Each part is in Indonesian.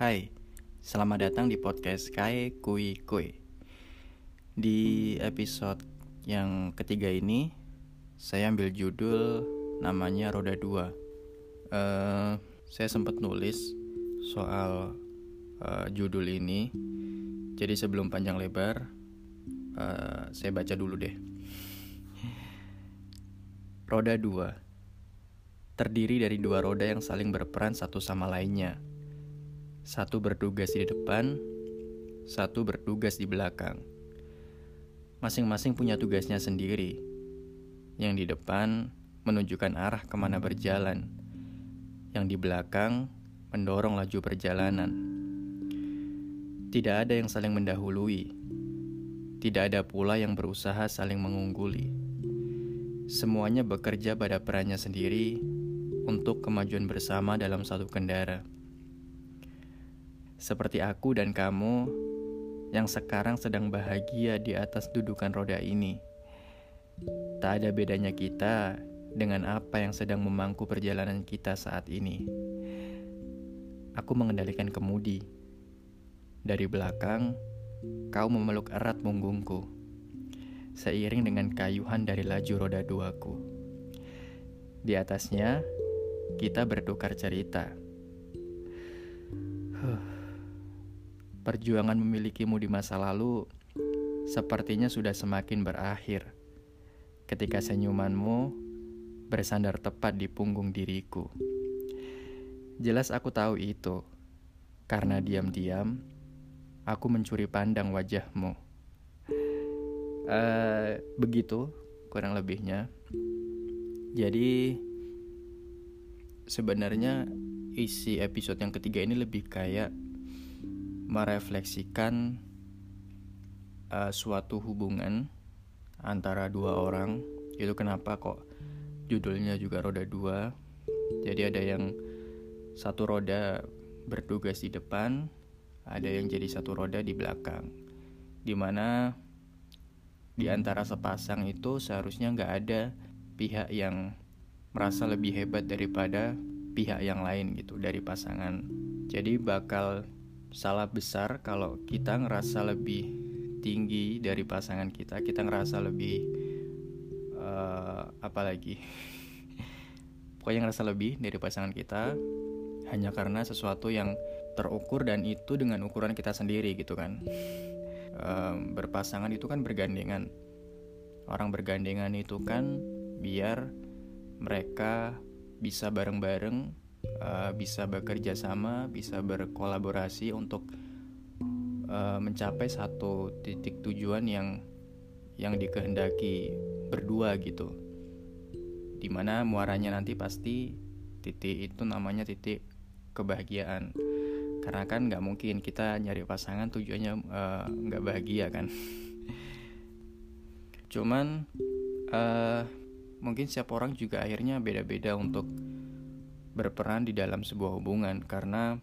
Hai, selamat datang di podcast Kai Kui Kui. Di episode yang ketiga ini, saya ambil judul namanya Roda Dua. Uh, saya sempat nulis soal uh, judul ini, jadi sebelum panjang lebar, uh, saya baca dulu deh. Roda dua terdiri dari dua roda yang saling berperan satu sama lainnya satu bertugas di depan, satu bertugas di belakang. Masing-masing punya tugasnya sendiri. Yang di depan menunjukkan arah ke mana berjalan. Yang di belakang mendorong laju perjalanan. Tidak ada yang saling mendahului. Tidak ada pula yang berusaha saling mengungguli. Semuanya bekerja pada perannya sendiri untuk kemajuan bersama dalam satu kendara seperti aku dan kamu yang sekarang sedang bahagia di atas dudukan roda ini. Tak ada bedanya kita dengan apa yang sedang memangku perjalanan kita saat ini. Aku mengendalikan kemudi. Dari belakang, kau memeluk erat punggungku. Seiring dengan kayuhan dari laju roda duaku. Di atasnya, kita bertukar cerita. Huh. Perjuangan memilikimu di masa lalu sepertinya sudah semakin berakhir ketika senyumanmu bersandar tepat di punggung diriku. Jelas aku tahu itu, karena diam-diam aku mencuri pandang wajahmu. Uh, begitu kurang lebihnya. Jadi sebenarnya isi episode yang ketiga ini lebih kayak merefleksikan uh, suatu hubungan antara dua orang. Itu kenapa kok judulnya juga roda dua. Jadi ada yang satu roda bertugas di depan ada yang jadi satu roda di belakang. Di mana di antara sepasang itu seharusnya nggak ada pihak yang merasa lebih hebat daripada pihak yang lain gitu dari pasangan. Jadi bakal salah besar kalau kita ngerasa lebih tinggi dari pasangan kita kita ngerasa lebih uh, apa lagi? Pokoknya ngerasa lebih dari pasangan kita hanya karena sesuatu yang terukur dan itu dengan ukuran kita sendiri gitu kan. Um, berpasangan itu kan bergandengan. Orang bergandengan itu kan biar mereka bisa bareng-bareng uh, bisa bekerja sama, bisa berkolaborasi untuk uh, mencapai satu titik tujuan yang yang dikehendaki berdua gitu. Di mana muaranya nanti pasti titik itu namanya titik kebahagiaan. Karena kan nggak mungkin kita nyari pasangan tujuannya uh, nggak bahagia kan. Cuman uh, mungkin setiap orang juga akhirnya beda-beda untuk berperan di dalam sebuah hubungan karena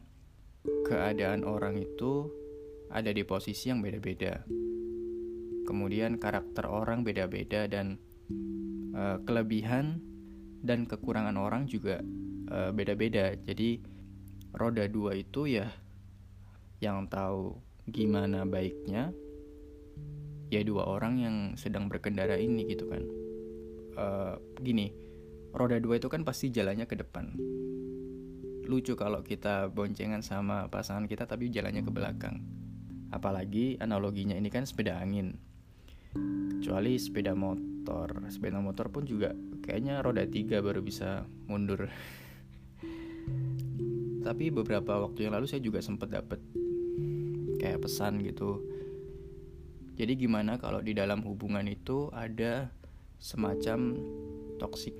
keadaan orang itu ada di posisi yang beda-beda. Kemudian karakter orang beda-beda dan uh, kelebihan dan kekurangan orang juga uh, beda-beda. Jadi roda dua itu ya yang tahu gimana baiknya ya dua orang yang sedang berkendara ini gitu kan. Uh, gini, roda dua itu kan pasti jalannya ke depan lucu kalau kita boncengan sama pasangan kita tapi jalannya ke belakang. Apalagi analoginya ini kan sepeda angin. Kecuali sepeda motor. Sepeda motor pun juga kayaknya roda tiga baru bisa mundur. Tapi beberapa waktu yang lalu saya juga sempat dapet kayak pesan gitu. Jadi gimana kalau di dalam hubungan itu ada semacam toxic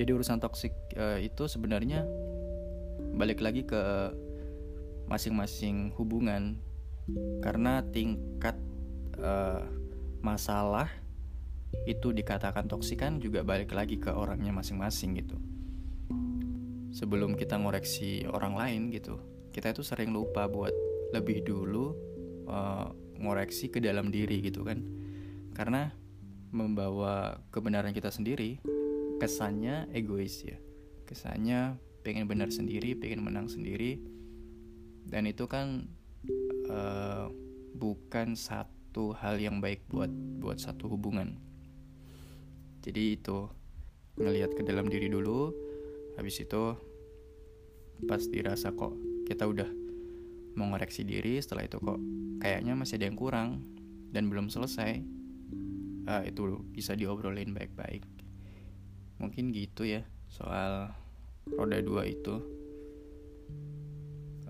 jadi urusan toksik uh, itu sebenarnya balik lagi ke masing-masing hubungan. Karena tingkat uh, masalah itu dikatakan toksik kan juga balik lagi ke orangnya masing-masing gitu. Sebelum kita ngoreksi orang lain gitu kita itu sering lupa buat lebih dulu uh, ngoreksi ke dalam diri gitu kan. Karena membawa kebenaran kita sendiri kesannya egois ya. Kesannya pengen benar sendiri pengen menang sendiri. Dan itu kan uh, bukan satu hal yang baik buat buat satu hubungan. Jadi itu ngelihat ke dalam diri dulu habis itu pas dirasa kok kita udah mau ngoreksi diri setelah itu kok kayaknya masih ada yang kurang dan belum selesai uh, itu bisa diobrolin baik-baik mungkin gitu ya soal roda dua itu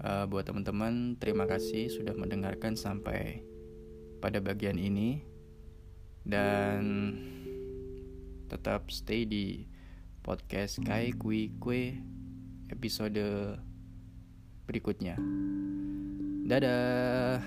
uh, buat teman-teman terima kasih sudah mendengarkan sampai pada bagian ini dan tetap stay di podcast Kai Kui Kue episode berikutnya. Dadah.